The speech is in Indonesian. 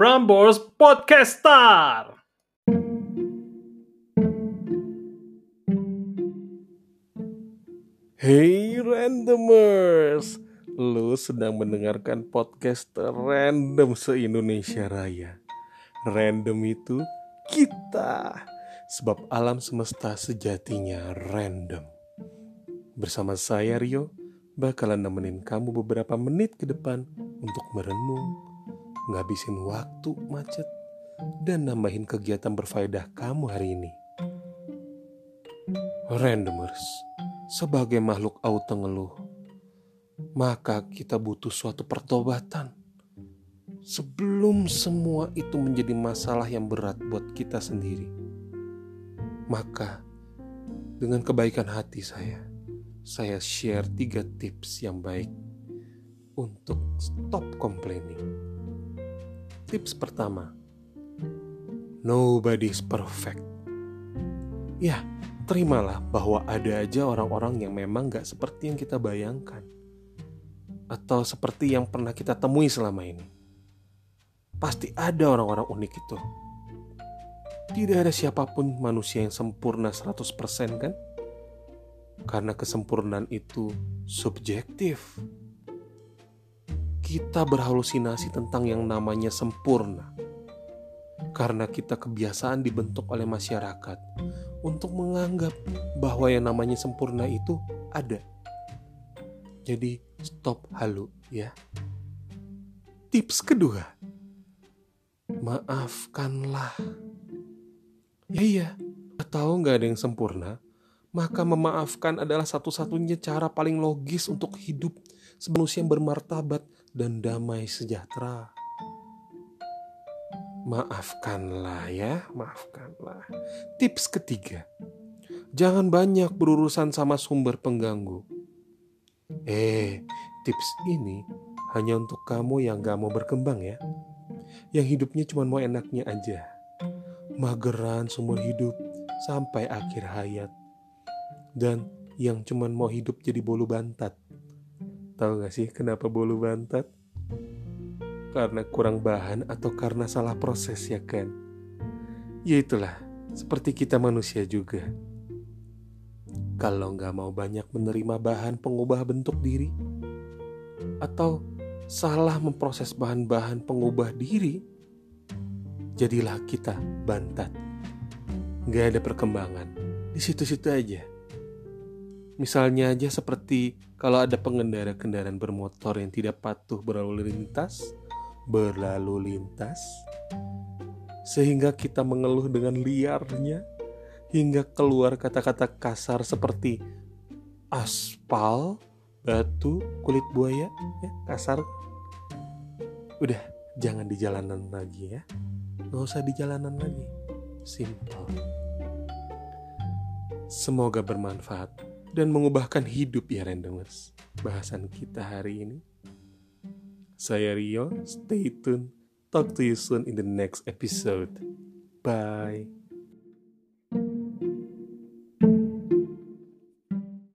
Prambors Podcaster. Hey randomers, lu sedang mendengarkan podcast random se-Indonesia Raya. Random itu kita, sebab alam semesta sejatinya random. Bersama saya Rio, bakalan nemenin kamu beberapa menit ke depan untuk merenung, ngabisin waktu macet, dan nambahin kegiatan berfaedah kamu hari ini. Randomers, sebagai makhluk auto ngeluh, maka kita butuh suatu pertobatan. Sebelum semua itu menjadi masalah yang berat buat kita sendiri. Maka, dengan kebaikan hati saya, saya share tiga tips yang baik untuk stop complaining. Tips pertama, nobody is perfect. Ya, terimalah bahwa ada aja orang-orang yang memang gak seperti yang kita bayangkan. Atau seperti yang pernah kita temui selama ini. Pasti ada orang-orang unik itu. Tidak ada siapa pun manusia yang sempurna 100% kan? Karena kesempurnaan itu subjektif. Kita berhalusinasi tentang yang namanya sempurna. Karena kita kebiasaan dibentuk oleh masyarakat untuk menganggap bahwa yang namanya sempurna itu ada. Jadi stop halu ya. Tips kedua, maafkanlah. Ya iya, tahu nggak ada yang sempurna, maka memaafkan adalah satu-satunya cara paling logis untuk hidup sebagai yang bermartabat dan damai sejahtera. Maafkanlah ya, maafkanlah. Tips ketiga, jangan banyak berurusan sama sumber pengganggu. Eh, tips ini hanya untuk kamu yang gak mau berkembang ya. Yang hidupnya cuma mau enaknya aja. Mageran seumur hidup sampai akhir hayat. Dan yang cuma mau hidup jadi bolu bantat. Tahu gak sih kenapa bolu bantat? karena kurang bahan atau karena salah proses ya kan? Ya itulah, seperti kita manusia juga. Kalau nggak mau banyak menerima bahan pengubah bentuk diri, atau salah memproses bahan-bahan pengubah diri, jadilah kita bantat. Nggak ada perkembangan, di situ-situ aja. Misalnya aja seperti kalau ada pengendara kendaraan bermotor yang tidak patuh berlalu lintas, berlalu lintas, sehingga kita mengeluh dengan liarnya hingga keluar kata-kata kasar seperti aspal, batu, kulit buaya, ya kasar. Udah, jangan di jalanan lagi ya. Gak usah di jalanan lagi. Simple. Semoga bermanfaat dan mengubahkan hidup ya randomers. Bahasan kita hari ini. Saya Rio, stay tuned. Talk to you soon in the next episode. Bye.